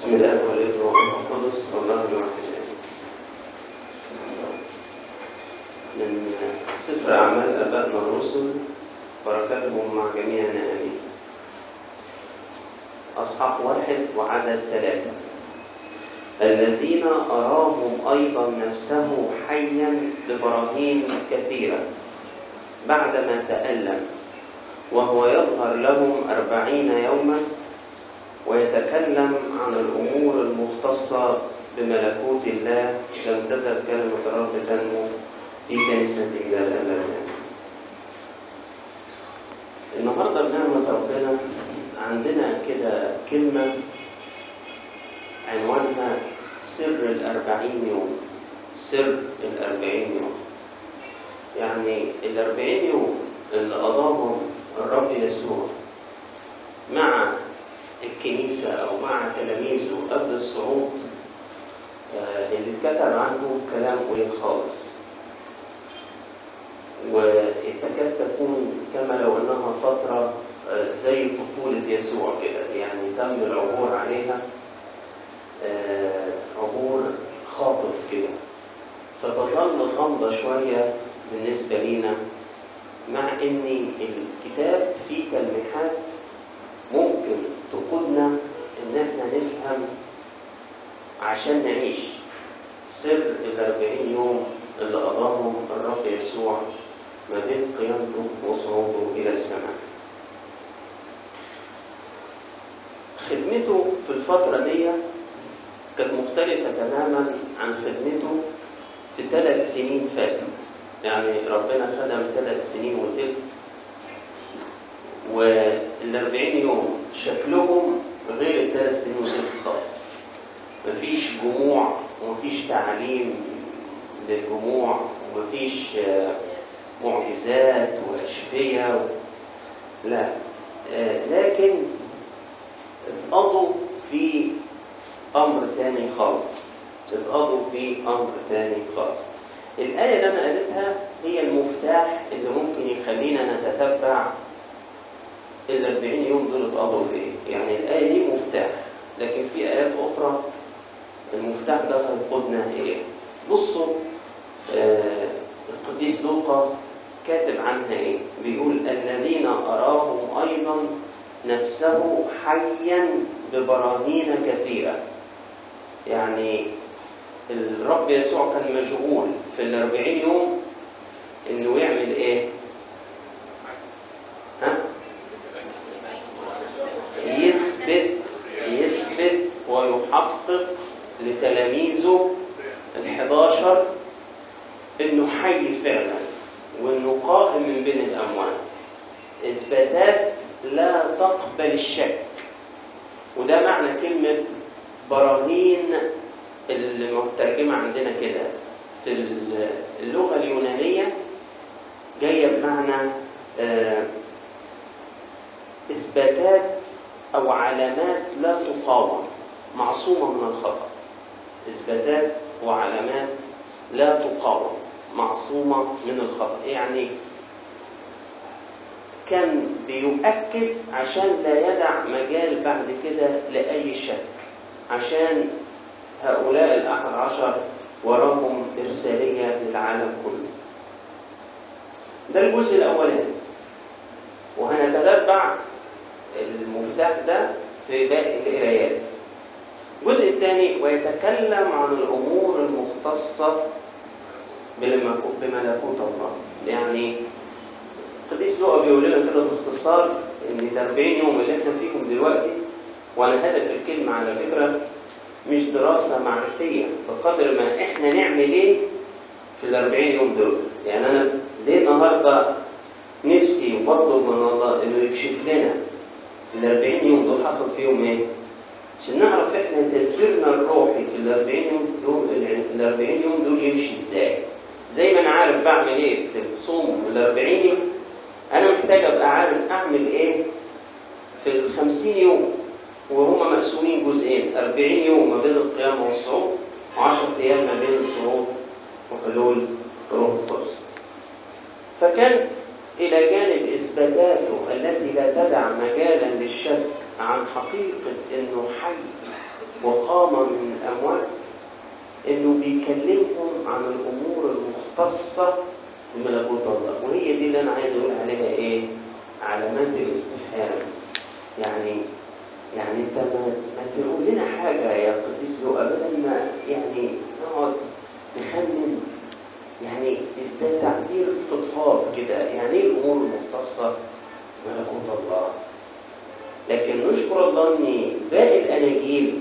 بسم الله والابن والروح القدس والله الواحد من سفر أعمال آبائنا الرسل بركاتهم مع جميعنا آمين أصحاح واحد وعدد ثلاثة. الذين أراهم أيضا نفسه حيا ببراهين كثيرة بعدما تألم. وهو يظهر لهم أربعين يوما. ويتكلم عن الأمور المختصة بملكوت الله لم تزل كلمة الرب تنمو في كنيسة إلى الأبد النهاردة بنعمة ربنا عندنا كده كلمة عنوانها سر الأربعين يوم. سر الأربعين يوم. يعني الأربعين يوم اللي قضاهم الرب يسوع مع الكنيسة أو مع تلاميذه قبل الصعود اللي اتكتب عنه كلام قليل خالص. وتكاد تكون كما لو أنها فترة زي طفولة يسوع كده يعني تم العبور عليها عبور خاطف كده. فتظل غامضة شوية بالنسبة لينا مع إن الكتاب فيه تلميحات إن إحنا نفهم عشان نعيش. سر الأربعين يوم اللي قضاهم الرب يسوع ما بين قيامته وصعوده إلى السماء. خدمته في الفترة دي كانت مختلفة تماما عن خدمته في ثلاث سنين فاتوا. يعني ربنا خدم ثلاث سنين وتلت والأربعين يوم شكلهم غير الثلاث سنين وتلت خالص. مفيش جموع ومفيش تعليم للجموع ومفيش معجزات وأشفية و... لا. لكن اتقضوا في أمر تاني خالص. اتقضوا في أمر تاني خالص. الآية اللي أنا قريتها هي المفتاح اللي ممكن يخلينا نتتبع الأربعين يوم دول اتقضوا في إيه يعني الآية دي مفتاح لكن في آيات أخرى المفتاح ده هيقودنا إيه؟ بصوا آه القديس لوقا كاتب عنها إيه؟ بيقول الذين أراهم أيضا نفسه حيا ببراهين كثيرة. يعني الرب يسوع كان مشغول في الأربعين يوم إنه يعمل إيه؟ لتلاميذه الحداشر إنه حي فعلا وإنه قائم من بين الأموات إثباتات لا تقبل الشك. وده معنى كلمة براهين المترجمة عندنا كده. في اللغة اليونانية جاية بمعنى إثباتات أو علامات لا تقاوم معصومة من الخطأ. إثباتات وعلامات لا تقاوم معصومة من الخطأ. يعني كان بيؤكد عشان لا يدع مجال بعد كده لأي شك عشان هؤلاء الأحد عشر وراهم إرسالية للعالم كله. ده الجزء الأولاني. وهنتتبع المفتاح ده في باقي القرايات. الجزء الثاني ويتكلم عن الأمور المختصة بملكوت الله. يعني القديس لوقا بيقول لنا كده باختصار إن ال 40 يوم اللي إحنا فيهم دلوقتي وأنا هدف الكلمة على فكرة مش دراسة معرفية بقدر ما إحنا نعمل إيه في ال 40 يوم دول. يعني أنا ليه النهارده نفسي وبطلب من الله إنه يكشف لنا ال 40 يوم دول حصل فيهم إيه؟ عشان نعرف إحنا تدبيرنا الروحي في ال 40 يوم دول ال 40 يوم دول يمشي إزاي زي ما أنا عارف بعمل إيه في الصوم ال 40 يوم أنا محتاج أبقى عارف أعمل إيه في الخمسين يوم وهما مقسومين جزئين أربعين يوم ما بين القيامة والصعود وعشرة أيام ما بين الصعود وحلول روح القدس فكان إلى جانب إثباتاته التي لا تدع مجالا للشك عن حقيقة إنه حي وقام من الأموات إنه بيكلمهم عن الأمور المختصة بملكوت الله وهي دي اللي أنا عايز أقول عليها إيه؟ علامات الاستفهام يعني يعني أنت ما, ما تقول لنا حاجة يا قديس لو أبدا ما يعني نقعد نخمن. يعني ده تعبير فضفاض كده. يعني إيه الأمور المختصة بملكوت الله لكن نشكر الله ان باقي الأناجيل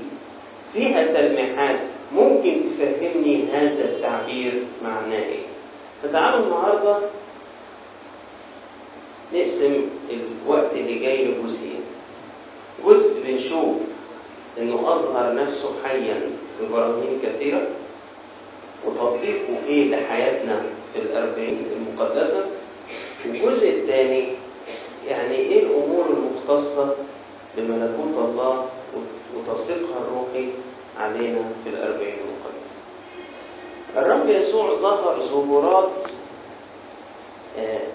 فيها تلميحات ممكن تفهمني هذا التعبير معناه. إيه فتعالوا النهارده؟ نقسم الوقت اللي جاي لجزئين. جزء بنشوف إنه أظهر نفسه حيا ببراهين كثيرة وتطبيقه إيه لحياتنا في الأربعين المقدسة. والجزء الثاني يعني إيه الأمور المختصة بملكوت الله وتطبيقها الروحي علينا في الاربعين المقدسه الرب يسوع ظهر ظهورات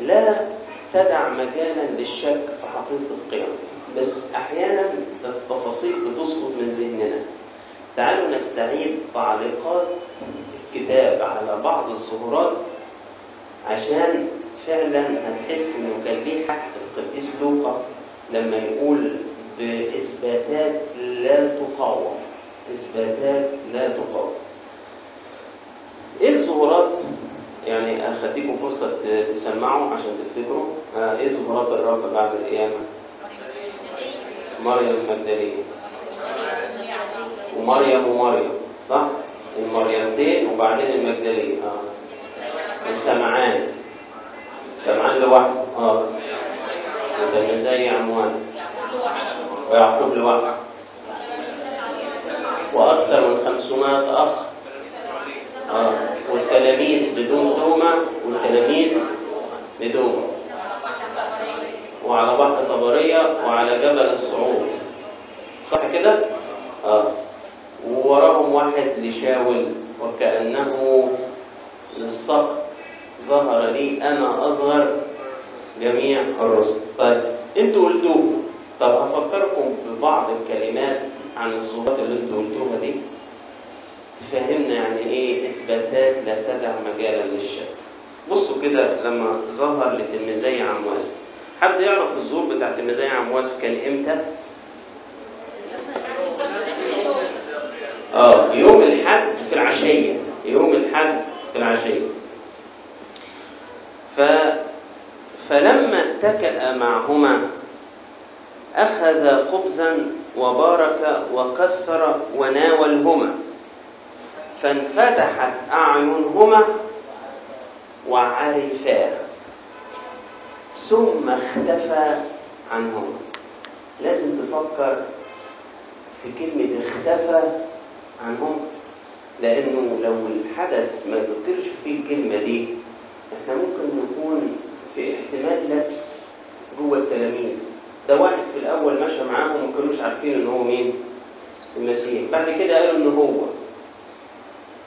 لا تدع مجالا للشك في حقيقة قيامته بس أحيانا التفاصيل بتسقط من ذهننا. تعالوا نستعيد تعليقات الكتاب على بعض الظهورات عشان فعلا هتحس انه كان ليه حق القديس لوقا لما يقول بإثباتات لا تقاوم. إثباتات لا تقاوم. إيه الظهورات يعني أخديكم فرصة تسمعوا عشان تفتكروا. آه إيه ظهورات الرب بعد القيامة؟ مريم المجدليه ومريم ومريم صح؟ المريمتين وبعدين المجدلية. آه. وسمعان سمعان لوحده. آه. وده زي عمواس ويعقوب لوحده وأكثر من 500 أخ. آه والتلاميذ بدون تومه والتلاميذ بدون وعلى بحر طبرية وعلى جبل الصعود. صح كده؟ آه. ووراهم واحد لشاول وكأنه للسقط ظهر لي أنا أصغر جميع الرسل. طيب أنتوا قلتوه طب هفكركم ببعض الكلمات عن الظهورات اللي أنتوا قلتوها دي؟ تفهمنا يعني إيه إثباتات لا تدع مجالا للشك. بصوا كده لما ظهر لتلميذي عمواس حد يعرف الظهور بتاع تلميذي عمواس كان إمتى؟ آه يوم الحد في العشية. يوم الحد في العشية. ف فلما اتكأ معهما أخذ خبزا وبارك وكسر وناولهما. فانفتحت أعينهما وعرفا. ثم اختفى عنهما. لازم تفكر في كلمة اختفى عنهم لأنه لو الحدث ما ذكرش فيه الكلمة دي إحنا ممكن نكون في احتمال لبس جوه التلاميذ. ده واحد في الأول مشى معاهم وما كانوش عارفين إن هو مين؟ المسيح. بعد كده قالوا إن هو.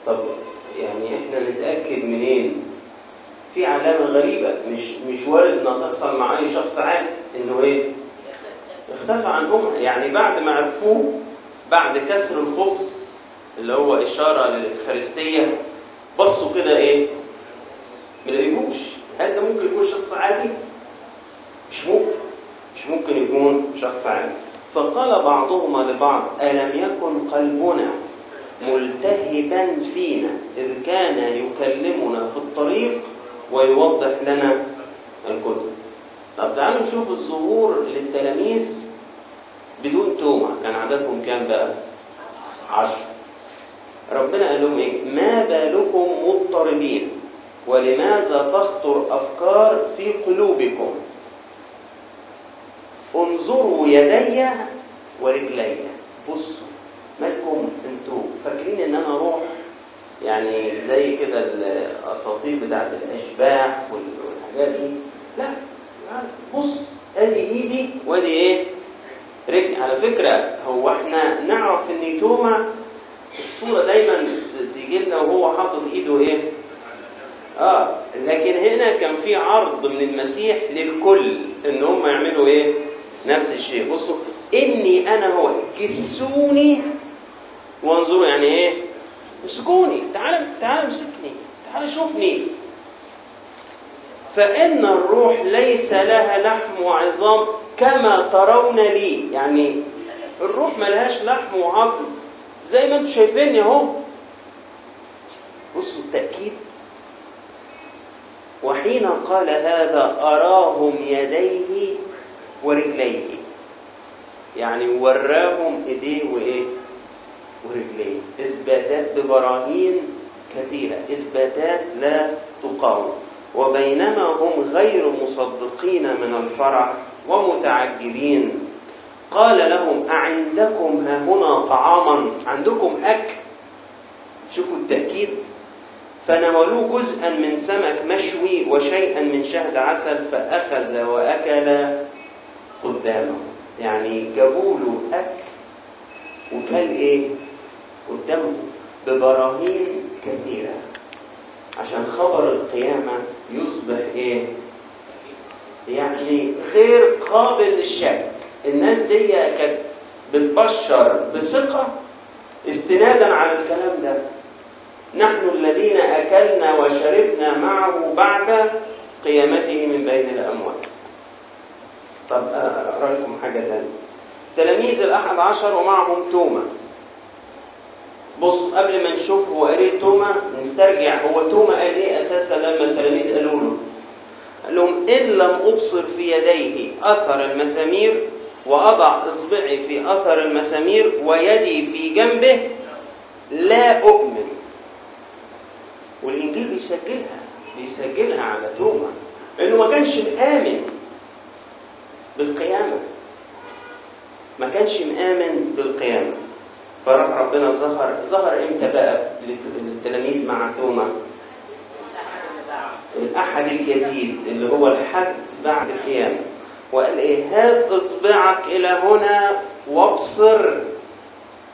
طب يعني إحنا نتأكد منين؟ في علامة غريبة. مش مش وارد إنها تحصل مع أي شخص عادي. إنه إيه؟ اختفى عنهم. يعني بعد ما عرفوه بعد كسر الخبز اللي هو إشارة للافخارستيه بصوا كده إيه؟ ما لقيهوش. هل ده ممكن يكون شخص عادي؟ مش ممكن. ممكن يكون شخص عادي. فقال بعضهما لبعض ألم يكن قلبنا ملتهبا فينا إذ كان يكلمنا في الطريق ويوضح لنا الكتب؟ طب تعالوا نشوف الظهور للتلاميذ بدون تومة. كان عددهم كام بقى؟ عشر. ربنا قال لهم إيه؟ ما بالكم مضطربين ولماذا تخطر أفكار في قلوبكم؟ انظروا يدي ورجلي. بصوا مالكم أنتوا؟ فاكرين ان أنا روح يعني زي كده الاساطير بتاعت الاشباح والحاجات دي؟ لا. بص ادي ايدي وادي إيه؟ رجلي. على فكرة هو إحنا نعرف ان توما الصورة دايما تيجي لنا وهو حاطط ايده إيه؟ آه لكن هنا كان في عرض من المسيح للكل إن هم يعملوا إيه؟ نفس الشيء. بصوا إني أنا هو جسوني وانظروا يعني إيه؟ مسكوني تعال تعال امسكني. تعال شوفني. فإن الروح ليس لها لحم وعظام كما ترون لي. يعني الروح ملهاش لحم وعظم. زي ما أنتم شايفيني أهو. بصوا التأكيد. وحين قال هذا أراهم يديه ورجليه. يعني وراهم إيديه وإيه؟ ورجليه. اثباتات ببراهين كثيرة. اثباتات لا تقاوم. وبينما هم غير مصدقين من الفرح ومتعجبين. قال لهم أعندكم ها هنا طعاما؟ عندكم أكل؟ شوفوا التأكيد. فنولوه جزءا من سمك مشوي وشيئا من شهد عسل فأخذ وأكل قدامه. يعني جابوا له أكل وكان إيه؟ قدامه ببراهين كثيرة. عشان خبر القيامة يصبح إيه؟ يعني غير قابل للشك. الناس دي كانت بتبشر بثقة استنادا على الكلام ده. نحن الذين أكلنا وشربنا معه بعد قيامته من بين الأموات. طب أقرأ لكم حاجة تانية. تلاميذ الأحد عشر ومعهم توما بص قبل ما نشوف هو قال إيه توما نسترجع. هو توما قال إيه أساسا لما التلاميذ قالوا له؟ قال لهم إن لم أبصر في يديه أثر المسامير وأضع إصبعي في أثر المسامير ويدي في جنبه لا أؤمن. والإنجيل بيسجلها بيسجلها على توما انه ما كانش مآمن بالقيامة. ما كانش مآمن بالقيامة. فراح ربنا ظهر. ظهر إمتى بقى؟ للتلاميذ مع توما. الأحد الجديد اللي هو الحد بعد القيامة. وقال إيه؟ هات إصبعك إلى هنا وابصر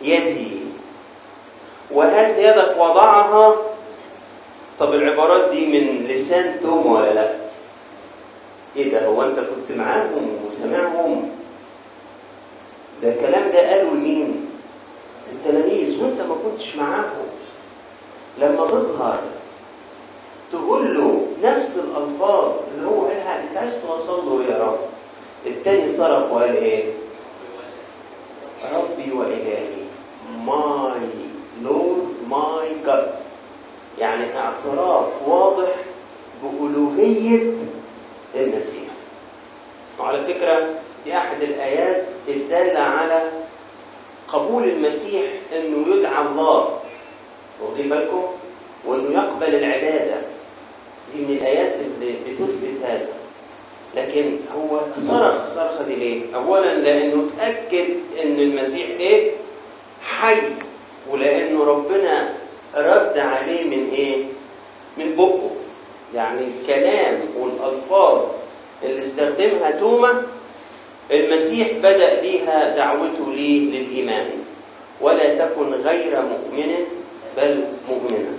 يدي. وهات يدك وضعها. طب العبارات دي من لسان توما ولا لأ؟ إيه ده؟ هو أنت كنت معاهم؟ وسمعهم ده الكلام ده قالوا لمين؟ التلاميذ وانت ما كنتش معاهم. لما تظهر تقول له نفس الألفاظ اللي هو قالها انت عايز توصل له يا رب؟ التاني صرخ وقال إيه؟ ربي وإلهي. my Lord my God يعني اعتراف واضح بألوهية المسيح وعلى فكرة دي أحد الآيات الدالة على قبول المسيح إنه يدعى الله واخدين بالكم وإنه يقبل العبادة دي من الآيات اللي بتثبت هذا لكن هو صرخ الصرخه دي ليه؟ اولا لأنه اتاكد إن المسيح إيه؟ حي ولأنه ربنا رد عليه من إيه؟ من بقه يعني الكلام والألفاظ اللي استخدمها توما المسيح بدأ بها دعوته لي للإيمان. ولا تكن غير مؤمن بل مؤمنا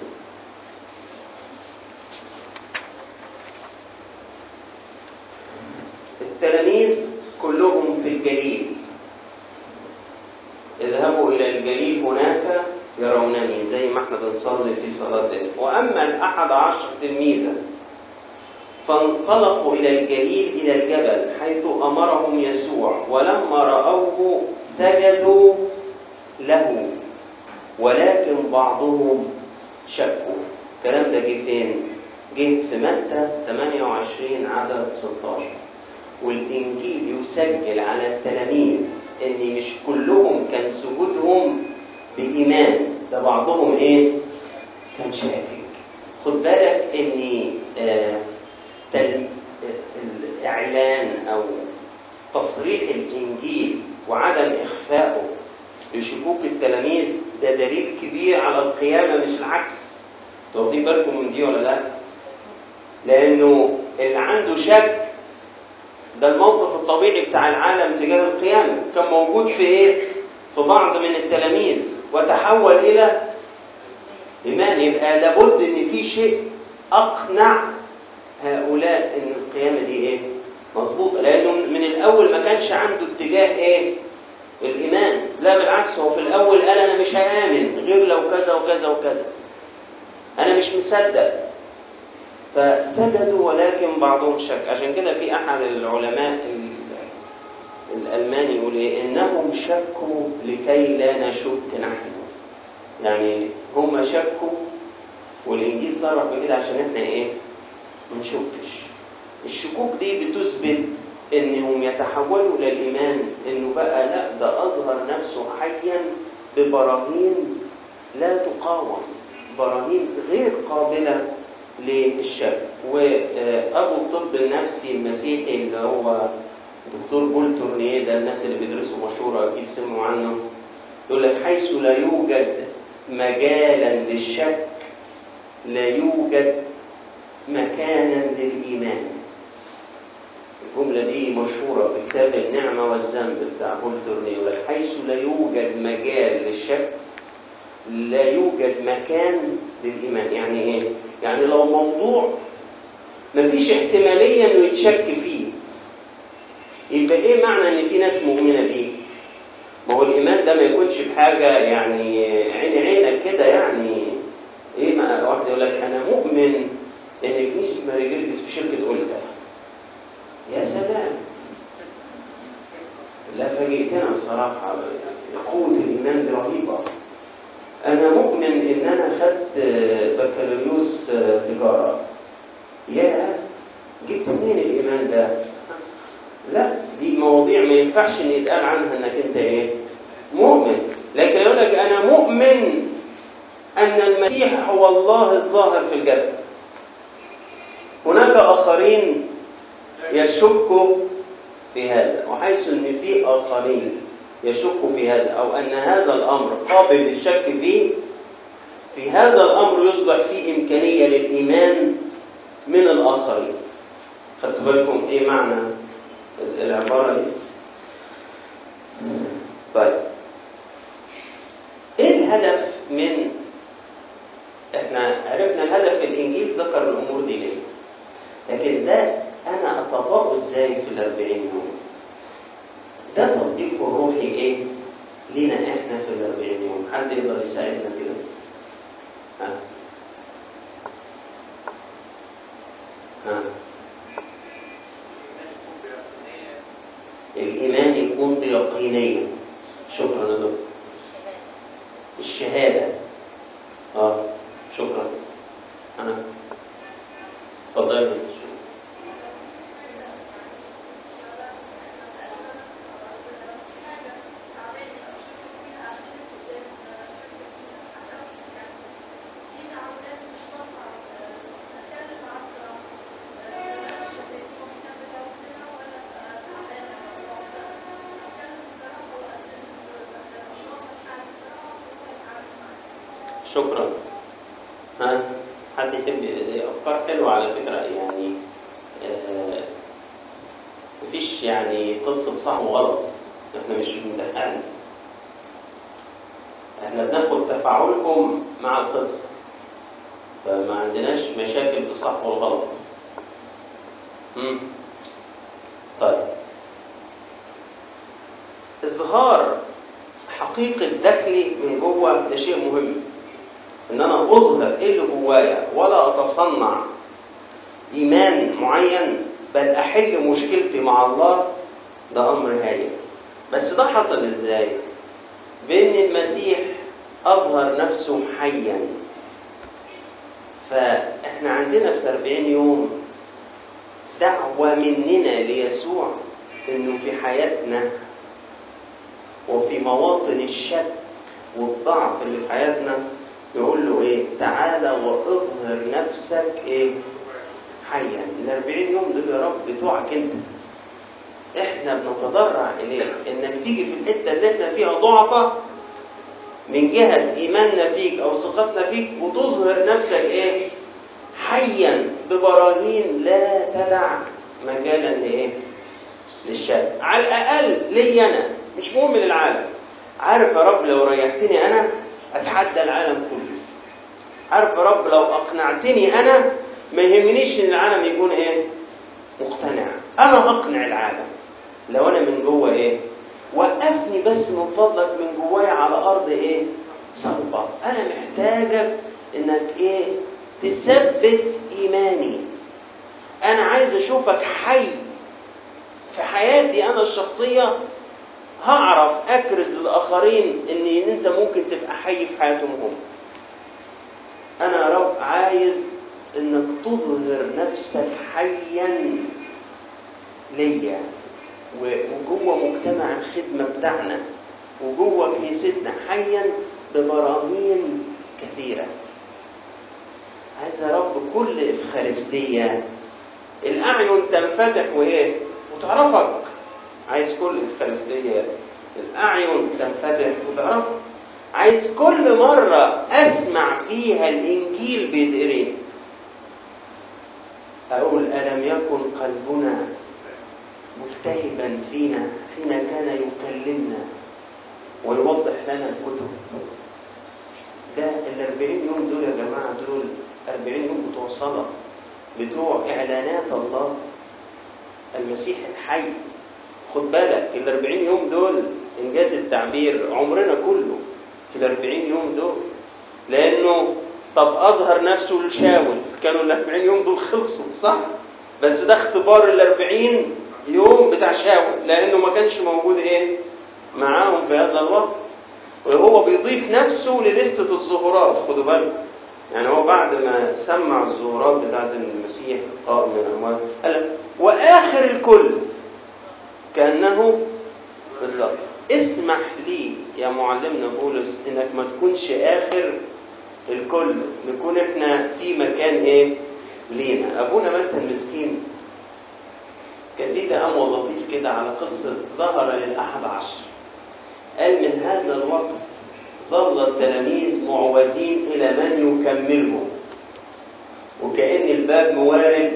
التلاميذ كلهم في الجليل. اذهبوا إلى الجليل هناك يرونني زي ما إحنا بنصلي في صلاة وأما الأحد عشر تلميذا فانطلقوا إلى الجليل إلى الجبل حيث أمرهم يسوع ولما رأوه سجدوا له ولكن بعضهم شكوا الكلام ده جه فين؟ جه في متى 28 عدد 16 والإنجيل يسجل على التلاميذ إن مش كلهم كان سجودهم بإيمان ده بعضهم إيه؟ كان شاكك خد بالك إن آه الإعلان أو تصريح الإنجيل وعدم إخفائه لشكوك التلاميذ ده دليل كبير على القيامة مش العكس واخدين بالكم من دي ولا لا؟ لأنه اللي عنده شك ده الموقف الطبيعي بتاع العالم تجاه القيامة كان موجود في إيه؟ في بعض من التلاميذ وتحول إلى إيمان يبقى لابد إن في شيء أقنع هؤلاء ان القيامة دي إيه؟ مظبوطة. لأنه من الأول ما كانش عنده اتجاه إيه؟ الإيمان. لا بالعكس هو في الأول قال أنا مش هآمن غير لو كذا وكذا وكذا. أنا مش مصدق. فسجدوا ولكن بعضهم شك. عشان كده في أحد العلماء الألماني يقول إيه؟ إنهم شكوا لكي لا نشك نحن. يعني هم شكوا والإنجيل صرح بكده عشان إحنا إيه؟ ما نشكش الشكوك دي بتثبت إنهم يتحولوا للإيمان إنه بقى لا ده أظهر نفسه حيا ببراهين لا تقاوم براهين غير قابلة للشك وأبو الطب النفسي المسيحي اللي هو دكتور بول تورنيه ده الناس اللي بيدرسوا مشهورة أكيد سمعوا عنه يقول لك حيث لا يوجد مجالا للشك لا يوجد مكانا للإيمان. الجملة دي مشهورة في كتاب النعمة والذنب بتاع بول تورنيه يقول حيث لا يوجد مجال للشك لا يوجد مكان للإيمان. يعني إيه؟ يعني لو موضوع مفيش احتمالية إنه يتشك فيه. يبقى إيه معنى إن في ناس مؤمنة بيه؟ ما هو الإيمان ده ما يكونش بحاجة يعني عيني عينك كده يعني إيه ما واحد يقول لك أنا مؤمن إن جرجس في شركة أولتا يا سلام. لا فاجئتنا بصراحة. قوة الإيمان دي رهيبة أنا مؤمن إن أنا خدت بكالوريوس تجارة. يا جبت منين الإيمان ده؟ لا دي مواضيع ما ينفعش إن يتقال عنها إنك أنت إيه؟ مؤمن. لكن يقول لك أنا مؤمن أن المسيح هو الله الظاهر في الجسد. هناك آخرين يشكوا في هذا وحيث إن في آخرين يشكوا في هذا أو أن هذا الأمر قابل للشك فيه في هذا الأمر يصبح فيه إمكانية للإيمان من الآخرين. خدتوا بالكم إيه معنى العبارة دي؟ طيب. إيه الهدف من إحنا عرفنا الهدف الإنجيل ذكر الأمور دي ليه؟ لكن ده أنا أطبقه إزاي في الأربعين يوم؟ ده تطبيق الروحي إيه؟ لينا إحنا في الأربعين يوم. حد يقدر يساعدنا كده؟ ها؟ ها؟ الإيمان يكون بيقينيه شكرا يا دكتور. الشهادة. آه شكرا أنا اتفضل شكرا ها حد يحب افكار حلوة على فكره يعني آه مفيش يعني قصه صح وغلط إحنا مش امتحان إحنا بناخد تفاعلكم مع القصة فما عندناش مشاكل في الصح والغلط مم. طيب اظهار حقيقه دخلي من جوه ده شيء مهم ان أنا اظهر إيه اللي جوايا ولا اتصنع ايمان معين بل احل مشكلتي مع الله ده أمر هايل بس ده حصل إزاي؟ بإن المسيح أظهر نفسه حيا. فإحنا عندنا في 40 يوم دعوة مننا ليسوع إنه في حياتنا وفي مواطن الشك والضعف اللي في حياتنا يقول له إيه؟ تعالى وأظهر نفسك إيه؟ حيا. ال 40 يوم دول يا رب بتوعك أنت. إحنا بنتضرع اليك إنك تيجي في الحتة اللي إحنا فيها ضعفة من جهة إيماننا فيك أو ثقتنا فيك وتظهر نفسك إيه؟ حيا ببراهين لا تدع مجالا لإيه؟ للشك على الأقل لي أنا مش مهم للعالم. عارف يا رب لو ريحتني أنا أتحدى العالم كله. عارف يا رب لو أقنعتني أنا ما يهمنيش إن العالم يكون إيه؟ مقتنع. أنا أقنع العالم. لو أنا من جوه إيه؟ وقفني بس من فضلك من جوايا على أرض إيه؟ صلبة. أنا محتاجك إنك إيه؟ تثبت إيماني. أنا عايز أشوفك حي. في حياتي أنا الشخصية هعرف أكرز للآخرين ان أنت ممكن تبقى حي في حياتهم هم. أنا يا رب عايز إنك تظهر نفسك حيا ليا. وجوه مجتمع الخدمة بتاعنا وجوه كنيستنا حيا ببراهين كثيرة. عايز يا رب كل إفخارستية الاعين تنفتح وإيه؟ وتعرفك. عايز كل إفخارستية الأعين تنفتح وتعرفك. عايز كل مرة أسمع فيها الإنجيل بيتقري. أقول ألم يكن قلبنا ملتهبا فينا حين كان يكلمنا ويوضح لنا الكتب. ده الأربعين يوم دول يا جماعة دول أربعين يوم بتوع صلاة بتوع إعلانات الله. المسيح الحي خد بالك الأربعين يوم دول إنجاز التعبير عمرنا كله في الأربعين يوم دول. لأنه طب أظهر نفسه لشاول. كانوا الأربعين يوم دول خلصوا صح؟ بس ده اختبار الأربعين يوم بتاع شاول لأنه ما كانش موجود إيه؟ معاهم في هذا الوقت. وهو بيضيف نفسه للستة الظهورات خدوا بالكم. يعني هو بعد ما سمع الظهورات بتاعت المسيح قائم من الأموات قال وآخر الكل كأنه بالظبط. اسمح لي يا معلمنا بولس إنك ما تكونش آخر الكل نكون إحنا في مكان إيه؟ لينا. أبونا متى المسكين. كان ليه تأمل لطيف كده على قصة ظهر للأحد عشر. قال من هذا الوقت ظل التلاميذ معوزين إلى من يكملهم. وكأن الباب موارد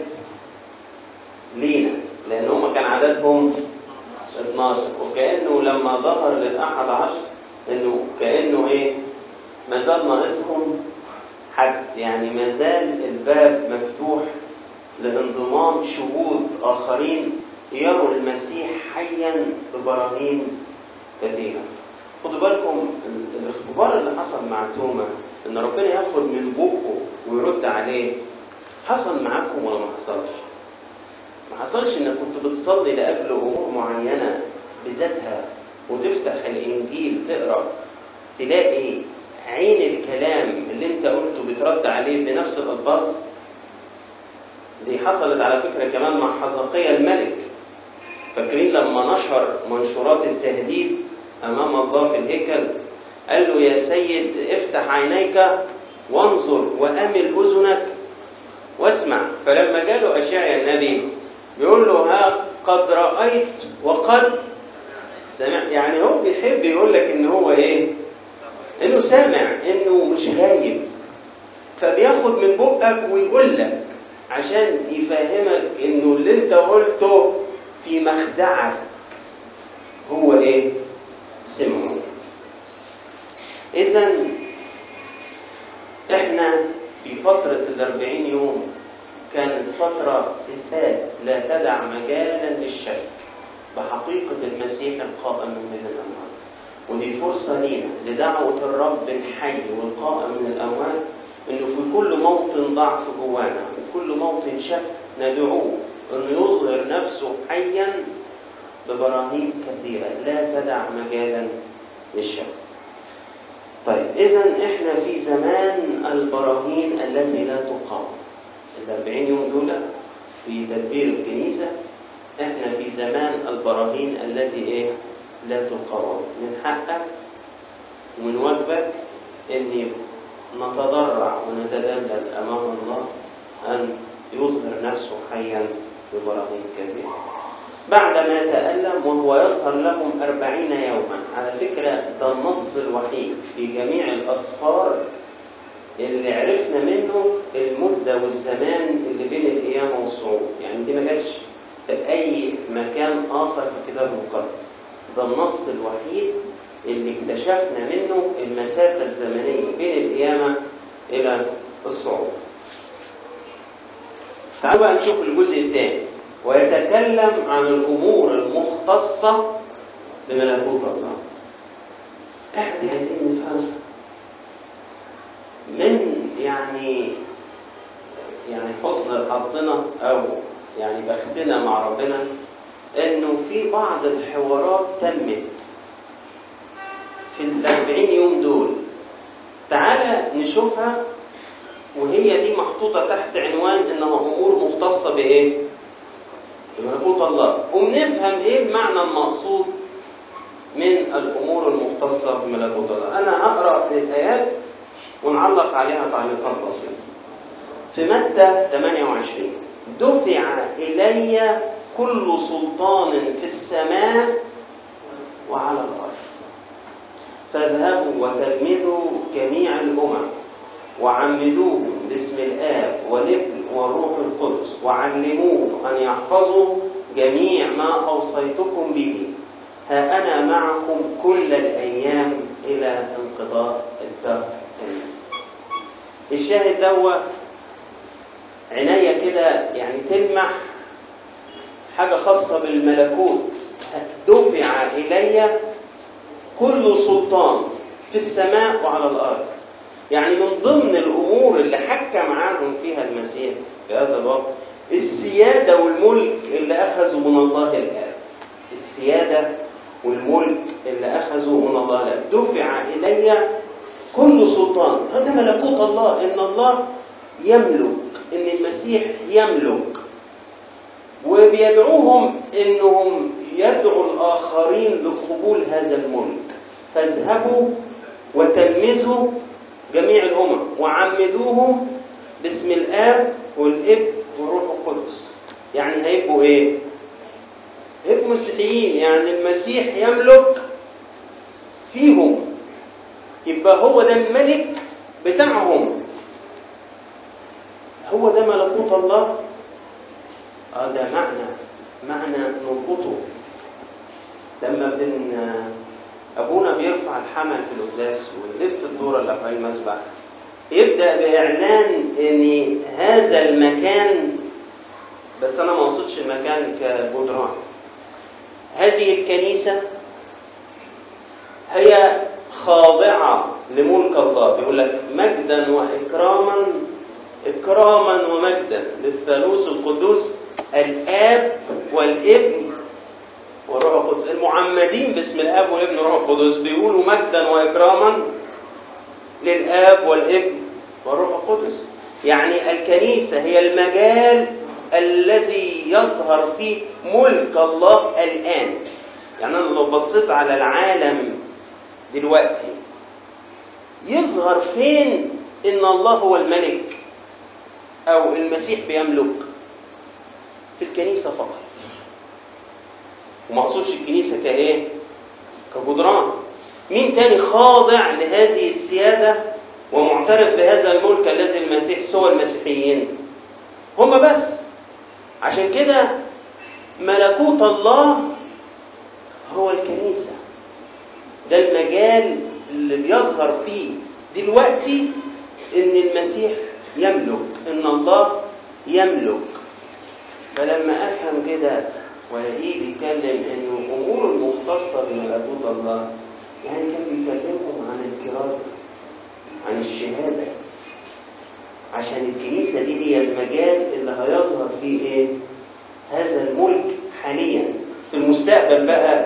لينا لأن هم كان عددهم 12 وكأنه لما ظهر للأحد عشر إنه كأنه إيه؟ ما زال ناقصهم حد. يعني ما زال الباب مفتوح لانضمام شهود آخرين يروا المسيح حيا ببراهين كثيرة. خدوا بالكم الاختبار اللي حصل مع توما إن ربنا ياخد من بقه ويرد عليه. حصل معاكم ولا ما حصلش؟ ما حصلش إنك كنت بتصلي لاجل أمور معينة بذاتها وتفتح الإنجيل تقرأ تلاقي عين الكلام اللي أنت قلته بترد عليه بنفس الألفاظ؟ دي حصلت على فكرة كمان مع حزقية الملك. فاكرين لما نشر منشورات التهديد أمام الله في الهيكل؟ قال له يا سيد افتح عينيك وانظر وأمل أذنك واسمع. فلما جاله اشعيا النبي بيقول له ها قد رأيت وقد سمع يعني هو بيحب يقول لك إن هو إيه؟ إنه سامع إنه مش غايب. فبياخد من بقك ويقول لك عشان يفهمك إنه اللي أنت قلته في مخدعك هو إيه؟ سمعه. اذا إحنا في فترة الأربعين يوم كانت فترة إثبات لا تدع مجالا للشك بحقيقة المسيح القائم من الأموات. ودي فرصة لينا لدعوة الرب الحي والقائم من الأموات إنه في كل موطن ضعف جوانا وكل موطن شك ندعوه إنه يظهر نفسه حيا ببراهين كثيرة لا تدع مجالا للشك. طيب إذا إحنا في زمان البراهين التي لا تقاوم. الأربعين يوم دول في تدبير الكنيسة إحنا في زمان البراهين التي إيه؟ لا تقاوم. من حقك ومن واجبك إن نتضرع ونتدلل أمام الله أن يظهر نفسه حيا ببراهين كثيرة بعدما تألم وهو يظهر لهم أربعين يوما على فكرة ده النص الوحيد في جميع الأسفار اللي عرفنا منه المدة والزمان اللي بين القيامة والصعود. يعني دي ما جاتش في أي مكان آخر في الكتاب المقدس. ده النص الوحيد اللي اكتشفنا منه المسافة الزمنية بين القيامة إلى الصعود. تعالوا بقى نشوف الجزء الثاني. ويتكلم عن الأمور المختصة بملكوت الله. إحنا عايزين نفهم من يعني يعني حسن حظنا أو يعني بختنا مع ربنا إنه في بعض الحوارات تمت. في الأربعين يوم دول. تعالى نشوفها وهي دي محطوطة تحت عنوان إنها أمور مختصة بإيه؟ بملكوت الله. ونفهم إيه المعنى المقصود من الأمور المختصة بملكوت الله. أنا هقرأ الآيات ونعلق عليها تعليقات بسيطة. في متى 28 دفع إلي كل سلطان في السماء وعلى الأرض. فاذهبوا وتلمذوا جميع الأمم وعمدوهم باسم الآب والابن والروح القدس وعلموهم أن يحفظوا جميع ما أوصيتكم به. ها أنا معكم كل الأيام إلى انقضاء الدهر الشاهد دوا عناية كده يعني تلمح حاجة خاصة بالملكوت دفع إلي كل سلطان في السماء وعلى الأرض. يعني من ضمن الأمور اللي حكم عنهم فيها المسيح في هذا الوقت السيادة والملك اللي أخذوا من الله الآب. السيادة والملك اللي أخذوا من الله الآب. دفع إلي كل سلطان. هذا ملكوت الله إن الله يملك إن المسيح يملك. وبيدعوهم إنهم يدعو الآخرين لقبول هذا الملك. فاذهبوا وتلمذوا جميع الأمم وعمدوهم باسم الآب والابن والروح القدس. يعني هيبقوا إيه؟ هيبقوا مسيحيين. يعني المسيح يملك فيهم. يبقى هو ده الملك بتاعهم. هو ده ملكوت الله؟ آه ده معنى معنى نربطه. لما بن أبونا بيرفع الحمل في القداس ويلف الدورة اللي حوالين المسبح يبدأ بإعلان إن هذا المكان بس أنا ما أقصدش المكان كجدران. هذه الكنيسة هي خاضعة لملك الله. بيقول لك مجدا واكراما اكراما ومجدا للثالوث القدوس الآب والابن. والروح القدس. المعمدين باسم الأب والابن والروح القدس بيقولوا مجدا واكراما للآب والابن والروح القدس. يعني الكنيسة هي المجال الذي يظهر فيه ملك الله الآن. يعني أنا لو بصيت على العالم دلوقتي يظهر فين إن الله هو الملك أو المسيح بيملك؟ في الكنيسة فقط. وما اقصدش الكنيسة كإيه؟ كجدران. مين تاني خاضع لهذه السيادة ومعترف بهذا الملك الذي المسيح سوى المسيحيين؟ هم بس. عشان كده ملكوت الله هو الكنيسة. ده المجال اللي بيظهر فيه دلوقتي إن المسيح يملك إن الله يملك. فلما أفهم كده والاقيه بيتكلم انه الأمور المختصة بملكوت الله يعني كان بيكلمهم عن الكرازه عن الشهادة. عشان الكنيسة دي هي المجال اللي هيظهر فيه إيه؟ هذا الملك حاليا. في المستقبل بقى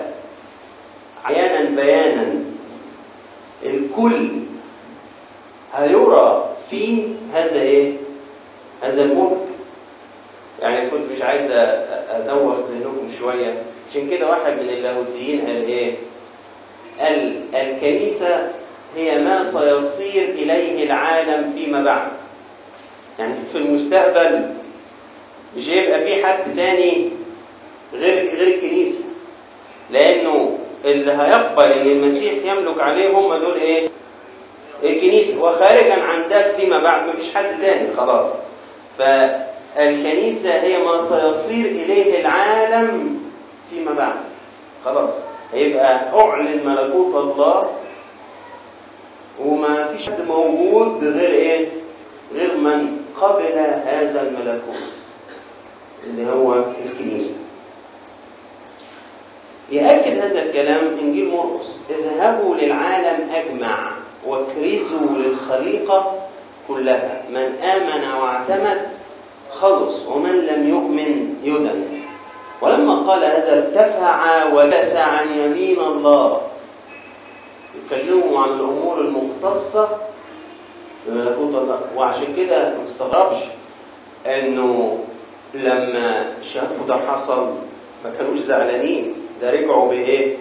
عيانا بيانا الكل هيرى في هذا إيه؟ هذا الملك. يعني كنت مش عايز أدور ذهنكم شوية. عشان كده واحد من اللاهوتيين قال إيه؟ قال الكنيسة هي ما سيصير إليه العالم فيما بعد. يعني في المستقبل مش هيبقى في حد تاني غير غير الكنيسة. لأنه اللي هيقبل إن المسيح يملك عليه هم دول إيه؟ الكنيسة. وخارجا عن ده فيما بعد مفيش حد تاني خلاص. فالكنيسه هي ما سيصير إليه العالم فيما بعد. خلاص. هيبقى أعلن ملكوت الله وما فيش حد موجود غير إيه؟ غير من قبل هذا الملكوت اللي هو الكنيسة. يأكد هذا الكلام إنجيل مرقس. اذهبوا للعالم أجمع واكرزوا للخليقة كلها. من آمن واعتمد خلص ومن لم يؤمن يدن. ولما قال هذا ارتفع وجلس عن يمين الله. يكلموا عن الأمور المختصة. بملكوت الله وعشان كده ما تستغربش إنه لما شافوا ده حصل ما كانوش زعلانين. ده رجعوا بإيه؟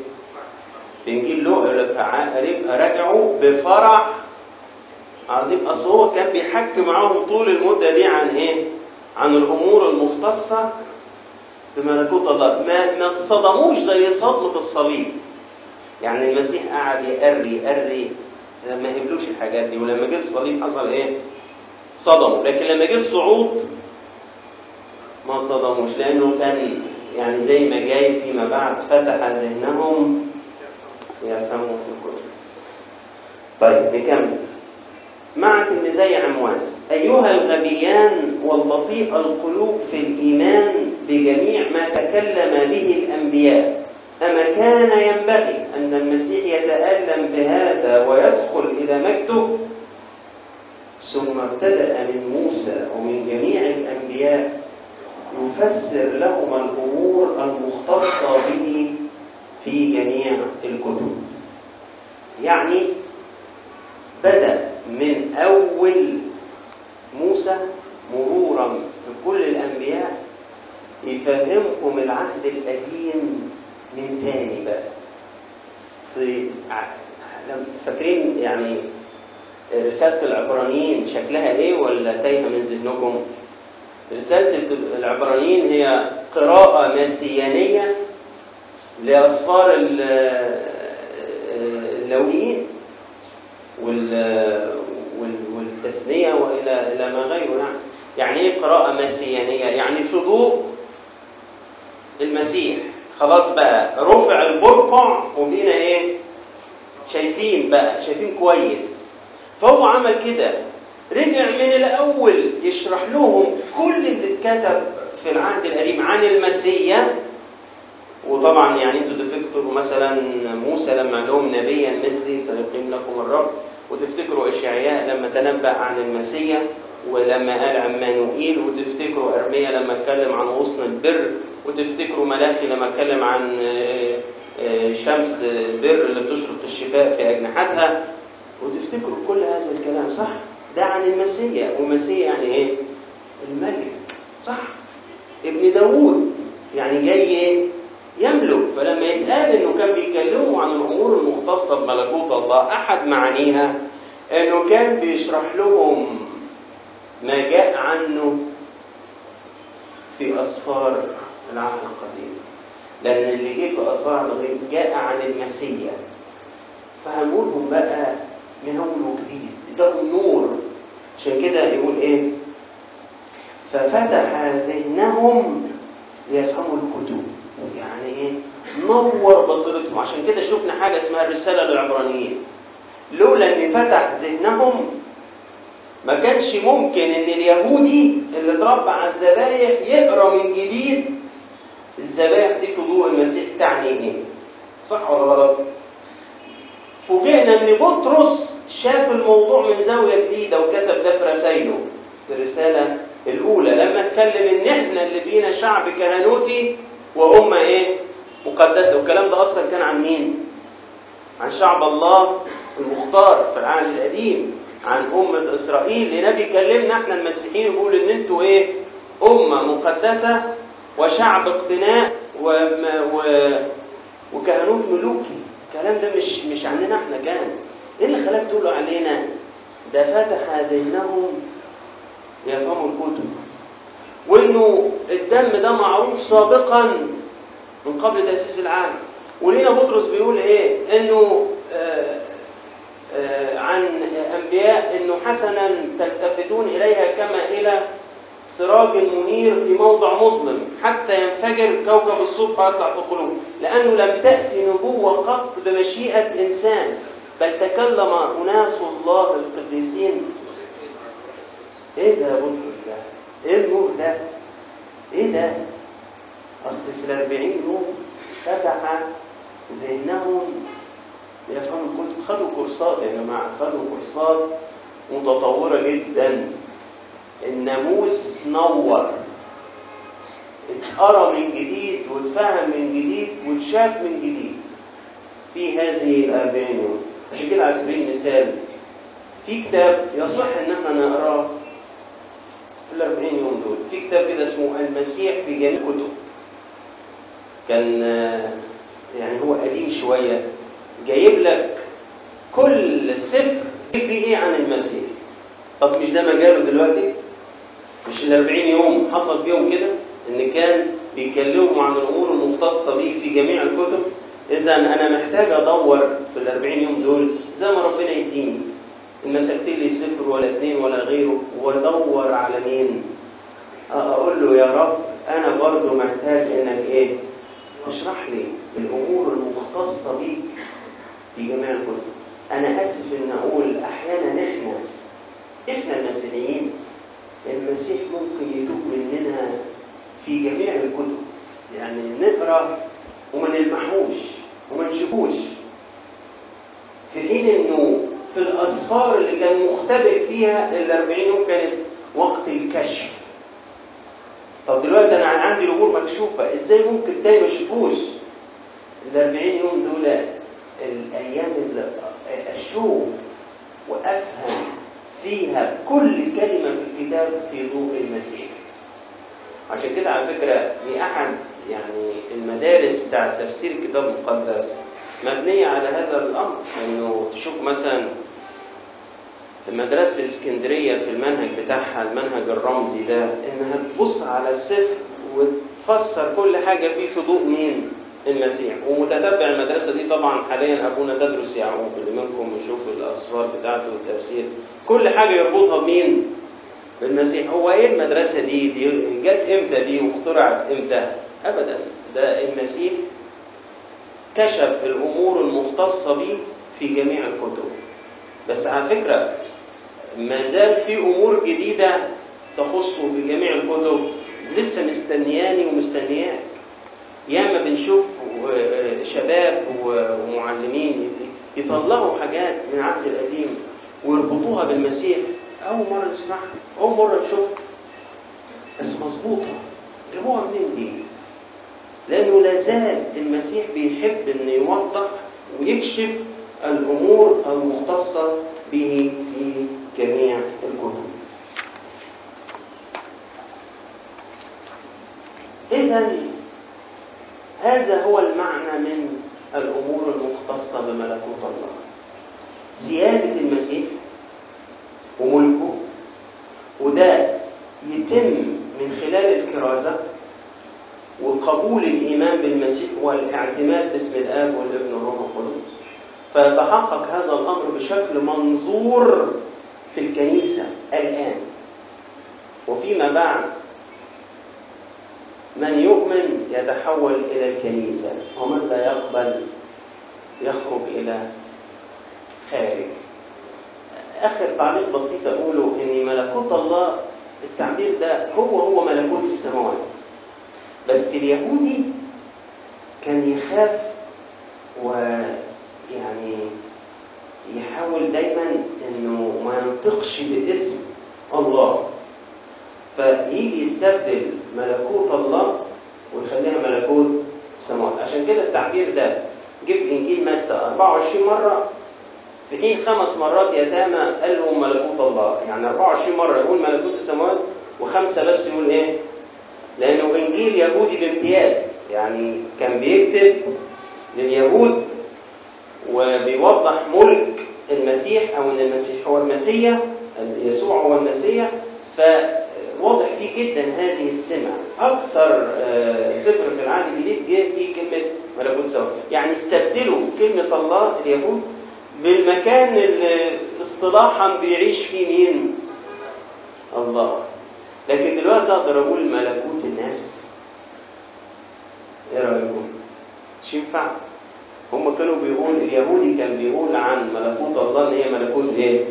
في انجيل لوقا يقول لك رجعوا بفرح عظيم. أصل هو كان بيحكي معاهم طول المدة دي عن إيه؟ عن الأمور المختصة بملكوت الله ما ما تصدموش زي صدمة الصليب يعني المسيح قعد يقري يقري ما قبلوش الحاجات دي ولما جه الصليب حصل إيه؟ صدموا لكن لما جه الصعود ما صدموش لأنه كان يعني زي ما جاي فيما بعد فتح ذهنهم يفهموا في الكتب. طيب نكمل. مع تلميذي عمواس أيها الغبيان والبطيء القلوب في الإيمان بجميع ما تكلم به الأنبياء أما كان ينبغي أن المسيح يتألم بهذا ويدخل إلى مجده؟ ثم ابتدأ من موسى ومن جميع الأنبياء يفسر لهم الأمور المختصة به في جميع الكتب. يعني بدأ من أول موسى مرورا بكل الأنبياء يفهمكم العهد القديم من تاني بقى في فاكرين يعني رسالة العبرانيين شكلها إيه ولا تايهة من ذهنكم؟ رسالة العبرانيين هي قراءة مسيانية لأسفار اللويين والتثنية وإلى إلى ما غيره. يعني يعني إيه قراءة مسيانية؟ يعني في ضوء المسيح خلاص بقى. رفع البرقع وبقينا إيه؟ شايفين بقى. شايفين كويس. فهو عمل كده. رجع من الأول يشرح لهم كل اللي اتكتب في العهد القديم عن المسيا وطبعا يعني أنتوا تفتكروا مثلا موسى لما لهم نبيا مثلي سيقيم لكم الرب وتفتكروا إشعياء لما تنبأ عن المسيا ولما قال عمانوئيل وتفتكروا أرميا لما اتكلم عن غصن البر وتفتكروا ملاخي لما اتكلم عن شمس بر اللي بتشرق الشفاء في أجنحتها وتفتكروا كل هذا الكلام صح؟ ده عن المسيا والمسيا يعني إيه؟ الملك صح؟ ابن داوود يعني جاي إيه؟ يملك. فلما يتقال إنه كان بيتكلموا عن الأمور المختصة بملكوت الله أحد معانيها إنه كان بيشرح لهم ما جاء عنه في أسفار العهد القديم. لأن اللي جه في أسفار القديم جاء عن المسيا فهنقولهم بقى من أول وجديد. ده النور. عشان كده يقول إيه؟ ففتح ذهنهم ليفهموا الكتب. يعني إيه؟ نور بصيرتهم. عشان كده شفنا حاجة اسمها الرسالة للعبرانيين. لولا إن فتح ذهنهم ما كانش ممكن إن اليهودي اللي اتربى على الذبايح يقرأ من جديد الذبايح دي في ضوء المسيح تعني إيه صح ولا غلط؟ فوجئنا إن بطرس شاف الموضوع من زاوية جديدة وكتب ده في رسايله الرسالة الأولى لما اتكلم إن إحنا اللي فينا شعب كهنوتي وأمة إيه؟ مقدسة والكلام ده أصلا كان عن مين؟ عن شعب الله المختار في العهد القديم عن أمة إسرائيل لنبي يكلمنا إحنا المسيحيين يقول إن أنتوا إيه؟ أمة مقدسة وشعب اقتناء و... وكهنوت ملوكي الكلام ده مش مش عننا إحنا كان إيه اللي خلاك تقولوا علينا ده فتح ذهنهم يفهموا الكتب وإنه الدم ده معروف سابقا من قبل تأسيس العالم ولينا بطرس بيقول إيه؟ إنه آآ آآ عن أنبياء إنه حسنا تلتفتون إليها كما إلى سراج منير في موضع مظلم حتى ينفجر كوكب الصبح ويطلع في القلوب. لأنه لم تأتي نبوة قط بمشيئة إنسان بل تكلم أناس الله القديسين. إيه ده يا بطرس ده؟ إيه النور ده؟ إيه ده؟ اصل في الأربعين يوم فتح ذهنهم يفهموا الكتب خدوا كورسات يا جماعة خدوا كورسات متطورة جدا الناموس نور اتقرأ من جديد واتفهم من جديد واتشاف من جديد في هذه الأربعين يوم عشان كده على سبيل المثال في كتاب يصح إن إحنا نقرأه الأربعين يوم دول. في كتاب كده اسمه المسيح في جميع الكتب كان يعني هو قديم شوية. جايب لك كل سفر. في إيه عن المسيح؟ طب مش ده مجاله دلوقتي؟ مش الأربعين يوم حصل بيهم كده؟ إن كان بيكلموا عن الأمور المختصة به في جميع الكتب؟ اذا أنا محتاج أدور في الأربعين يوم دول زي ما ربنا يديني. مسكت لي سفر ولا اتنين ولا غيره وأدور على مين؟ أقول له يا رب أنا برضو محتاج إنك إيه؟ تشرح لي الأمور المختصة بيك في جميع الكتب. أنا آسف إن أقول أحيانا إحنا إحنا المسيحيين المسيح ممكن يتوب مننا في جميع الكتب. يعني نقرأ وما نلمحوش وما نشوفوش. في حين إنه في الاسفار اللي كان مختبئ فيها الأربعين يوم كانت وقت الكشف. طب دلوقتي أنا عندي الأمور مكشوفة إزاي ممكن تاني ما اشوفوش الأربعين يوم دول الأيام اللي أشوف وأفهم فيها كل كلمة في الكتاب في ضوء المسيح. عشان كده على فكرة في احد يعني المدارس بتاع تفسير الكتاب المقدس مبنية على هذا الأمر إنه تشوف مثلا مدرسة الإسكندرية في المنهج بتاعها المنهج الرمزي ده إنها تبص على السفر وتفسر كل حاجة فيه في ضوء مين؟ المسيح ومتتبع المدرسة دي طبعا حاليا أبونا تدرس يعقوب اللي منكم يشوف الأسفار بتاعته والتفسير كل حاجة يربطها بمين؟ بالمسيح هو إيه المدرسة دي؟ دي جت إمتى دي واخترعت إمتى؟ أبدا ده المسيح كشف الأمور المختصة به في جميع الكتب. بس على فكرة ما زال في أمور جديدة تخصه في جميع الكتب. لسه مستنياني ومستنياك. ياما بنشوف شباب ومعلمين يطلعوا حاجات من العهد القديم ويربطوها بالمسيح. أول مرة نسمعها أول مرة نشوفها. بس مظبوطة. جابوها منين دي؟ لأنه لا زال المسيح بيحب إنه يوضح ويكشف الأمور المختصة به في جميع الكتب. إذا هذا هو المعنى من الأمور المختصة بملكوت الله. سيادة المسيح وملكه وده يتم من خلال الكرازة وقبول الإيمان بالمسيح والاعتماد باسم الآب والابن والروح القدس. فيتحقق هذا الأمر بشكل منظور في الكنيسة الآن. وفيما بعد من يؤمن يتحول إلى الكنيسة ومن لا يقبل يخرج إلى خارج. آخر تعليق بسيط أقوله إن ملكوت الله التعبير ده هو هو ملكوت السماوات. بس اليهودي كان يخاف ويعني يحاول دايما إنه ما ينطقش باسم الله. فيجي يستبدل ملكوت الله ويخليها ملكوت السماوات عشان كده التعبير ده جه في انجيل متى؟ 24 مرة. في حين خمس مرات يتامى قال لهم ملكوت الله. يعني 24 مرة يقول ملكوت السماوات وخمسة بس يقول إيه؟ لأنه إنجيل يهودي بامتياز يعني كان بيكتب لليهود وبيوضح ملك المسيح أو أن المسيح هو المسيح يسوع هو المسيح. فواضح فيه جدا هذه السمة. أكثر سفر في العهد الجديد جه فيه كلمة ملكوت سوا. يعني استبدلوا كلمة الله اليهود بالمكان اللي اصطلاحا بيعيش فيه مين؟ الله. لكن دلوقتي أقدر أقول ملكوت الناس. إيه رأيكم؟ مش ينفع. هم كانوا بيقول اليهودي كان بيقول عن ملكوت الله إن هي ملكوت إيه؟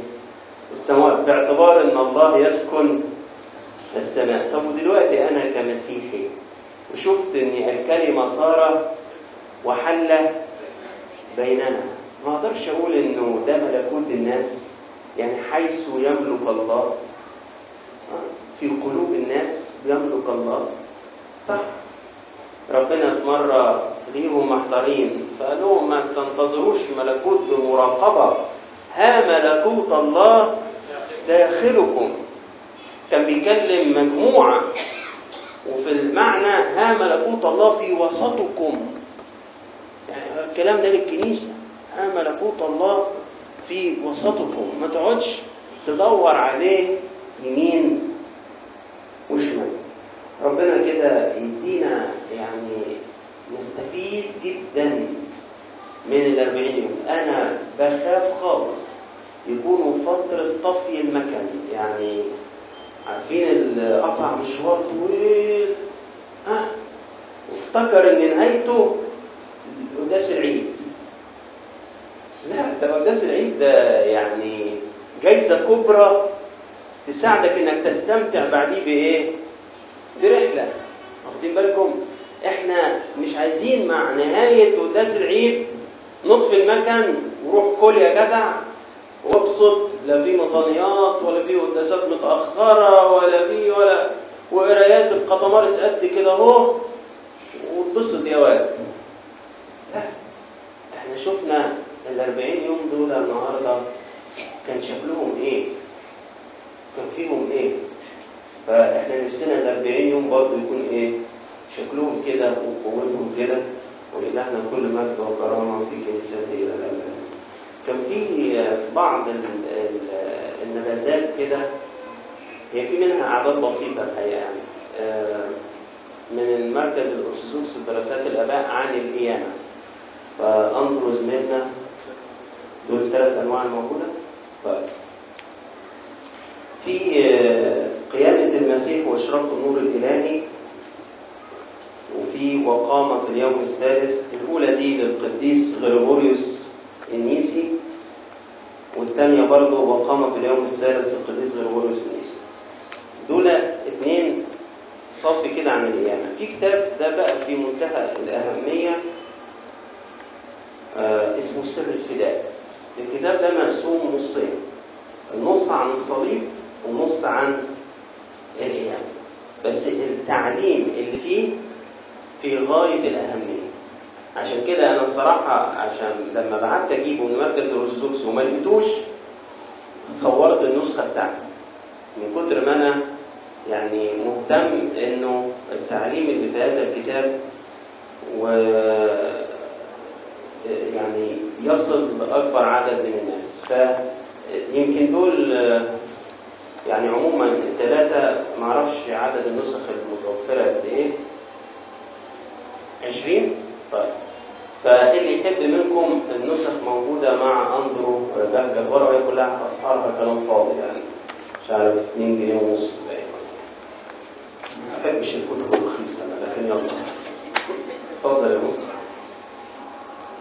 السماوات باعتبار إن الله يسكن السماء. طب ودلوقتي أنا كمسيحي وشفت إن الكلمة صار وحل بيننا. ما أقدرش أقول إنه ده ملكوت الناس يعني حيث يملك الله. في قلوب الناس يملك الله. صح. ربنا في مرة ليهم محضرين فقال لهم ما تنتظروش ملكوت بمراقبة. ها ملكوت الله داخلكم. كان بيكلم مجموعة. وفي المعنى ها ملكوت الله في وسطكم. يعني الكلام ده للكنيسة. ها ملكوت الله في وسطكم. ما تقعدش تدور عليه يمين ربنا كده يدينا يعني نستفيد جدا من الأربعين. يوم أنا بخاف خالص. يكونوا فترة طفي المكان. يعني عارفين اللي قطع مشوار طويل. ها؟ وافتكر إن نهايته قداس العيد. لا ده قداس العيد ده يعني جايزة كبرى تساعدك إنك تستمتع بعديه بايه؟ برحلة واخدين بالكم؟ إحنا مش عايزين مع نهاية قداس العيد نطفي المكن وروح كل يا جدع. وابسط لا في مطانيات ولا في قداسات متأخرة ولا في ولا وقرايات القطمارس قد كده اهو. واتبسط يا واد. لا إحنا شفنا الأربعين يوم دول النهاردة كان شكلهم إيه؟ كان فيهم إيه؟ فإحنا نفسنا الأربعين يوم برضه يكون إيه شكلهم كده وقوتهم كده ولإلهنا كل مجد وكرامة في كنيسته إلى الأبد. كان في بعض النبذات كده هي في منها أعداد بسيطة الحقيقة يعني. من المركز الأرثوذكس لدراسات الآباء عن القيامة فأنظروا زميلنا دول الثلاث أنواع الموجودة. طيب. في قيامة المسيح وإشراق النور الإلهي. وفي وقامة في اليوم الثالث الأولى دي للقديس غريغوريوس النيسي والثانية برضه وقامة في اليوم الثالث القديس غريغوريوس النيسي دول اثنين صف كده عن القيامة. في كتاب ده بقى في منتهى الأهمية آه اسمه سر الفداء. الكتاب ده مقسوم نصين النص عن الصليب ونص عن القيامة بس التعليم اللي فيه في غاية الأهمية. عشان كده أنا الصراحة عشان لما بعت أجيبه من مركز الأرثوذكس وما لقيتوش صورت النسخة بتاعتي. من كتر ما أنا يعني مهتم إنه التعليم اللي في هذا الكتاب و يعني يصل لأكبر عدد من الناس. فيمكن دول يعني عموما الثلاثة معرفش عدد النسخ المتوفرة قد إيه. 20 طيب. فاللي يحب منكم النسخ موجودة مع أندرو بهجة وهي كلها أسعارها كلام فاضي يعني. مش عارف 2 جنيه ونص ما بحبش الكتب الرخيصة لكن يلا. اتفضل يا مصطفى.